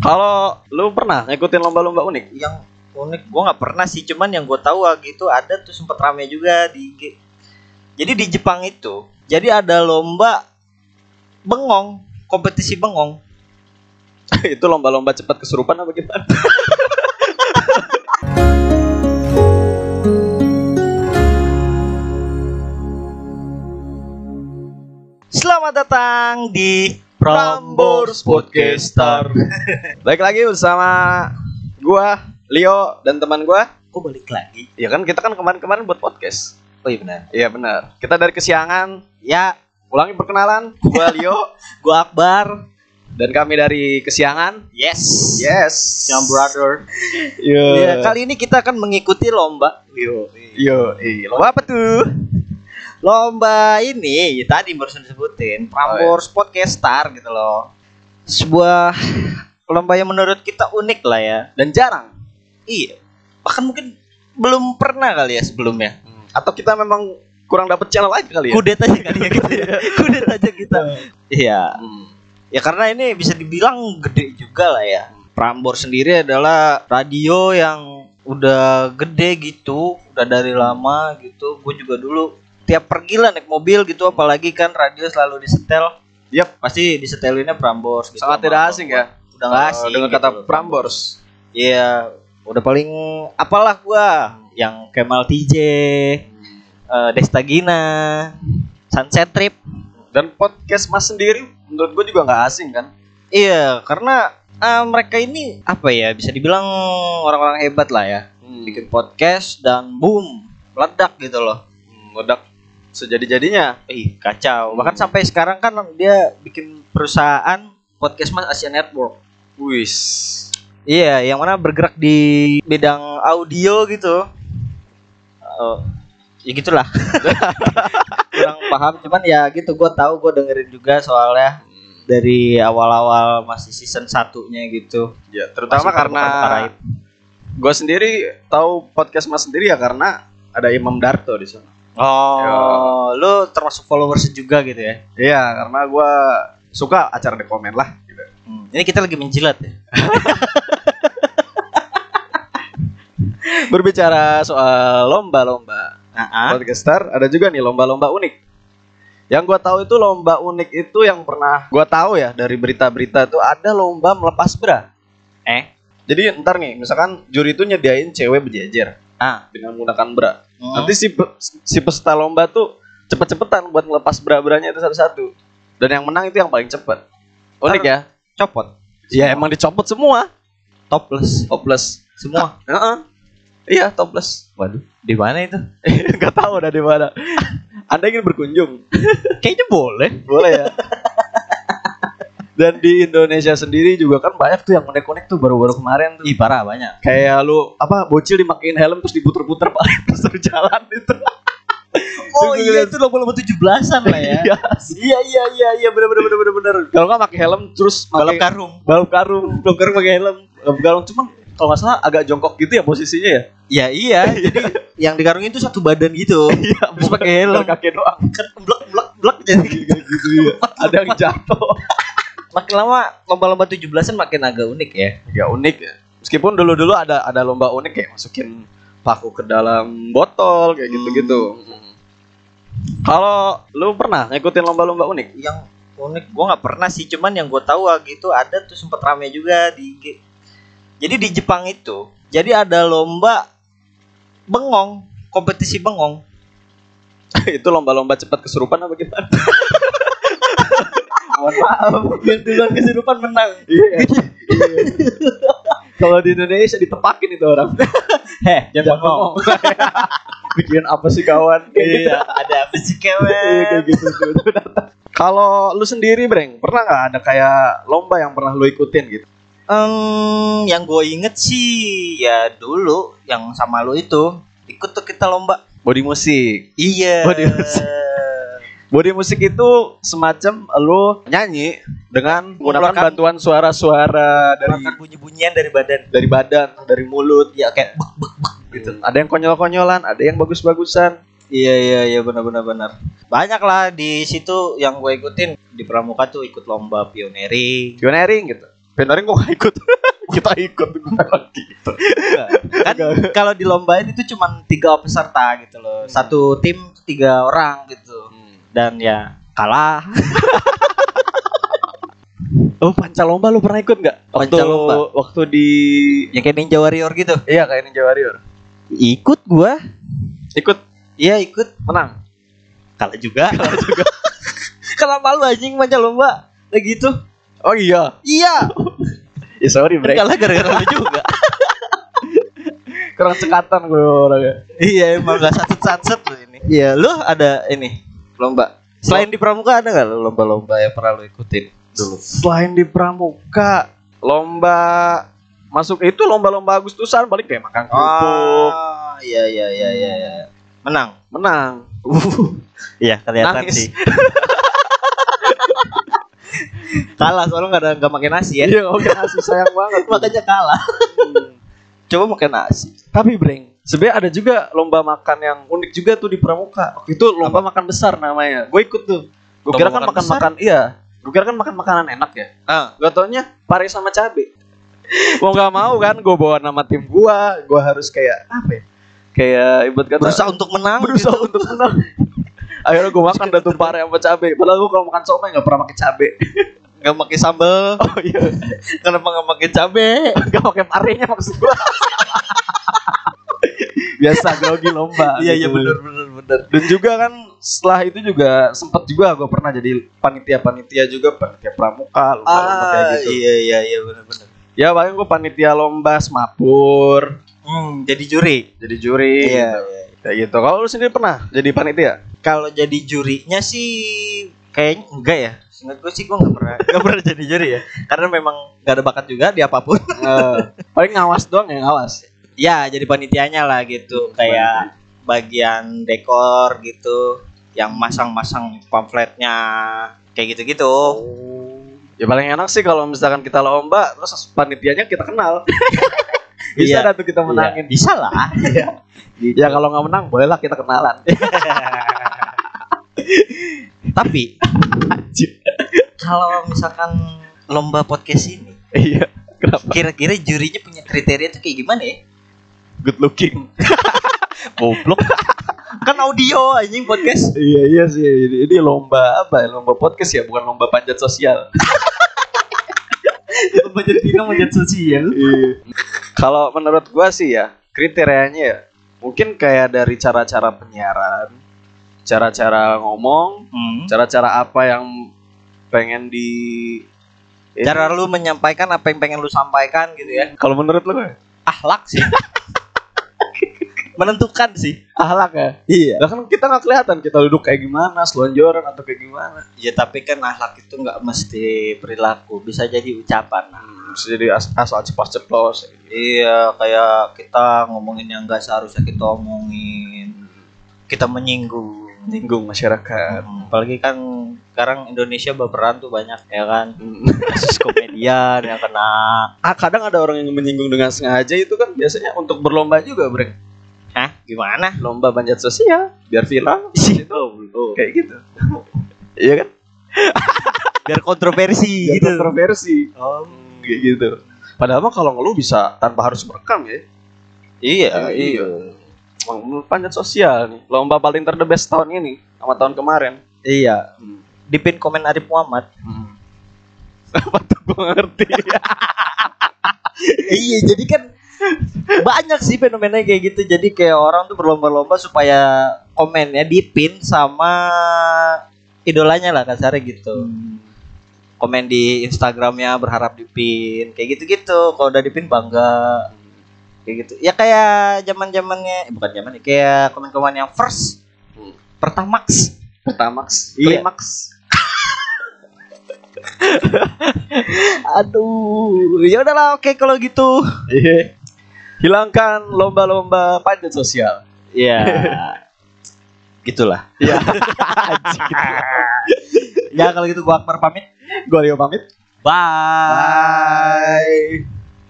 Kalau lu pernah ngikutin lomba-lomba unik? Yang unik gue nggak pernah sih, cuman yang gue tahu gitu ada tuh sempet rame juga di IG. Jadi di Jepang itu, jadi ada lomba bengong, kompetisi bengong. itu lomba-lomba cepat kesurupan apa gimana? Selamat datang di Prambors Podcaster. Baik lagi bersama gua Leo dan teman gua. Kok balik lagi? Ya kan kita kan kemarin-kemarin buat podcast. Oh iya benar. Iya benar. Kita dari kesiangan. Ya, Ulangi perkenalan. Gua Leo gue Akbar. dan kami dari kesiangan. Yes. Yes. Yang brother. Yo. Ya, kali ini kita akan mengikuti lomba. Yo. Yo. Iya. Lomba apa tuh? Lomba ini ya tadi barusan disebutin Prambors Podcast Star gitu loh. Sebuah lomba yang menurut kita unik lah ya. Dan jarang. Iya. Bahkan mungkin belum pernah kali ya sebelumnya. Atau kita memang kurang dapet channel aja kali ya? Kudet aja kali ya kita ya. Kudet aja kita. Iya. Hmm. Ya karena ini bisa dibilang gede juga lah ya. Prambors sendiri adalah radio yang udah gede gitu, udah dari lama gitu. Gue juga dulu tiap pergi lah naik mobil gitu, apalagi kan radio selalu disetel. Yap. Pasti disetelinnya Prambors gitu. Sangat tidak asing gua. ya. Udah nggak Eh, asing. dengan gitu kata Prambors. Iya, udah paling apalah gua yang Kemal TJ, eh, Destagina, Sunset Trip. Dan podcast Mas sendiri menurut gue juga nggak asing kan? Iya, karena eh, mereka ini apa ya bisa dibilang orang-orang hebat lah ya. Hmm. Bikin podcast dan boom, meledak gitu loh. Hmm, Meledak sejadi-jadinya. Ih, kacau. Bahkan sampai sekarang kan dia bikin perusahaan podcast Mas Asia Network. Wis. Iya, yang mana bergerak di bidang audio gitu. Eh, ya gitulah. Kurang paham, cuman ya gitu. Gue tahu, gue dengerin juga soalnya dari awal-awal masih season satunya gitu. Ya, terutama Masih karena gue sendiri tahu podcast Mas sendiri ya karena ada Imam Darto di sana. Oh, lu termasuk followers juga gitu ya? Iya, karena gue suka acara di komen lah. Gitu. Hmm, Ini kita lagi menjilat ya. Berbicara soal lomba-lomba Nah, podcaster, ada juga nih lomba-lomba unik. Yang gue tahu itu lomba unik itu yang pernah gue tahu ya dari berita-berita itu ada lomba melepas bra. eh, Jadi ntar nih, misalkan juri itu nyediain cewek berjejer ah, dengan menggunakan bra. Hmm. Nanti si pe- si peserta lomba tuh cepet-cepetan buat ngelepas bra-branya itu satu-satu. Dan yang menang itu yang paling cepet. Unik ya? copot. Ya emang dicopot semua. Topless Topless. semua. Heeh. Iya, topless. Waduh, di mana itu? Gak tahu ada di mana. Anda ingin berkunjung? Kayaknya boleh. Boleh ya. Dan di Indonesia sendiri juga kan banyak tuh yang unik-unik tuh baru-baru kemarin tuh. Ih, parah banyak. Kayak lu apa bocil dimakein helm terus diputer-puter paling terus jalan itu. Oh iya itu lomba-lomba tujuh belasan lah ya. Iya. Iya iya iya iya bener bener bener bener bener. Kalau nggak pakai helm terus Balap karung. balap karung, balap karung pakai helm. Karung cuman kalau nggak salah agak jongkok gitu ya posisinya ya. Ya iya, jadi yang di karung itu satu badan gitu. Iya, Terus pakai helm. kaki doang Kan blek blek blek jadi gitu ya. Ada yang jatuh. Makin lama lomba-lomba tujuh belasan makin agak unik ya. Ya unik ya. Meskipun dulu-dulu ada ada lomba unik kayak masukin paku ke dalam botol kayak gitu-gitu. Kalau lu pernah ngikutin lomba-lomba unik? Yang unik gua nggak pernah sih, cuman yang gue tahu gitu ada tuh sempet rame juga di. Jadi di Jepang itu, jadi ada lomba bengong, kompetisi bengong. itu lomba-lomba cepat kesurupan apa gimana? Mohon maaf, yang duluan kesurupan menang. Iya. Kalau di Indonesia ditepakin itu orang. Heh, Jangan ngomong. Bikin apa sih kawan? Kayak gitu. Iya, ada apa sih Iya, kewen? kayak gitu tuh. Kalau lu sendiri, Breng, pernah nggak ada kayak lomba yang pernah lu ikutin gitu? Em, yang gue inget sih ya dulu yang sama lo itu ikut tuh kita lomba. Body musik. Iya. Body musik. Body musik itu semacam lu nyanyi dengan menggunakan bantuan suara-suara dari bunyi-bunyian dari badan. dari badan, dari mulut. Ya kayak bek bek bek gitu. Ada yang konyol-konyolan, ada yang bagus-bagusan. Iya iya iya benar benar benar. Banyak lah di situ yang gue ikutin di Pramuka tuh ikut lomba pioneering. Pioneering gitu. Pendaring kok nggak ikut? kita ikut gitu. kan kalau dilombain itu cuma tiga peserta gitu loh satu tim tiga orang gitu dan ya kalah Oh pancalomba lu pernah ikut nggak? Waktu, Pancalomba. waktu di yang kayak ninja warrior gitu iya kayak Ninja Warrior. ikut gua Ikut iya ikut menang. kalah juga kalah juga kenapa lu anjing panjang lomba kayak gitu Oh iya. iya Ya sorry kan bre. kalah gara-gara lu juga Kurang cekatan gue orangnya. iya emang gak satu satset lu ini iya lu ada ini lomba selain di pramuka ada gak lu lomba-lomba yang pernah lu ikutin dulu Selain di Pramuka, lomba masuk itu lomba-lomba Agustusan paling kayak makan kerupuk. oh iya iya iya iya menang Menang. iya kelihatan Nangis. sih kalah soalnya nggak ada nggak makan nasi ya Iya, oke nasi sayang banget. makanya kalah Hmm. coba makan nasi Tapi Breng, sebenarnya ada juga lomba makan yang unik juga tuh di Pramuka. Waktu itu lomba makan besar namanya. Gue ikut tuh. Gue kira kan makan makan-makan iya. Gue kira kan makan makanan enak ya. ah Gak taunya pare sama cabe. Mau gak mau kan gue bawa nama tim gua, gue harus kayak apa ya? Kayak ibarat kata berusaha untuk menang berusaha gitu. untuk menang. Akhirnya gue makan dah tuh pare sama cabe. Padahal gue kalau makan somai gak pernah pakai cabe. nggak pakai sambal Oh iya, kenapa nggak pakai cabe gak pakai parenya maksud gue. Biasa grogi lomba. iya iya gitu. bener bener bener Dan juga kan setelah itu juga sempet juga gue pernah jadi panitia-panitia juga panitia pramuka kayak ah gitu. iya iya iya bener bener Ya paling gue panitia lomba semapur, hmm, jadi juri jadi juri iya, gitu. iya. Kayak gitu. Kalau lu sendiri pernah jadi panitia? kalau jadi jurinya sih kayaknya enggak ya Ingat gue sih gue nggak pernah nggak pernah jadi juri ya karena memang nggak ada bakat juga di apa pun Eh, paling ngawas doang ya ngawas. Ya jadi panitianya lah gitu kayak bagian dekor gitu yang masang-masang pamfletnya kayak gitu-gitu Ya paling enak sih kalau misalkan kita lomba terus panitianya kita kenal. Bisa Iya. tuh kita menangin. Iya, bisa lah Ya kalau nggak menang bolehlah kita kenalan. tapi kalau misalkan lomba podcast ini Iya. Kenapa? kira-kira jurinya punya kriteria tuh kayak gimana ya Good looking. goblok kan audio anjing podcast iya iya sih. Ini, ini lomba apa ya? Lomba podcast ya, bukan lomba panjat sosial. lomba jadi manjat sosial Iya. Kalau menurut gua sih ya kriterianya ya mungkin kayak dari cara-cara penyiaran, cara-cara ngomong, hmm. cara-cara apa yang pengen di cara lu menyampaikan apa yang pengen lu sampaikan gitu ya kalau menurut lu ahlak sih menentukan sih ahlak ya iya Lah kan kita nggak kelihatan kita duduk kayak gimana, selonjoran atau kayak gimana. ya tapi kan ahlak itu nggak mesti perilaku bisa jadi ucapan Hmm, bisa jadi as- asal ceplos-ceplos. iya kayak kita ngomongin yang nggak seharusnya kita omongin kita menyinggung Menyinggung masyarakat. Hmm, apalagi kan sekarang Indonesia berperan tuh banyak ya kan Hmm. kasus komedian yang kena Ah, kadang ada orang yang menyinggung dengan sengaja itu kan biasanya untuk berlomba juga, Breng. Hah gimana Lomba panjat sosial biar viral. Gitu. Kayak gitu. Iya kan? biar kontroversi Biar gitu kontroversi. oh Kayak gitu. Padahal mah kalau ngeluh bisa tanpa harus merekam ya. iya iya. Emang panjat sosial nih. Lomba paling terdebes tahun ini sama tahun kemarin. iya Hmm. di pin komen Arif Muhammad Hmm. Apa tuh gue ngerti. iya jadi kan banyak sih fenomena kayak gitu jadi kayak orang tuh berlomba-lomba supaya komennya dipin sama idolanya lah kasarnya gitu komen di Instagramnya berharap dipin kayak gitu-gitu kalau udah dipin bangga kayak gitu ya kayak zaman zamannya eh, bukan zaman kayak komen-komen yang first Hmm. pertamax Pertamax, Iya. klimaks. aduh ya udahlah oke kalau gitu Iya. Hilangkan lomba-lomba panjat sosial. ya gitulah Iya. ya kalau gitu gua Akbar pamit Gue Leo pamit. bye Bye.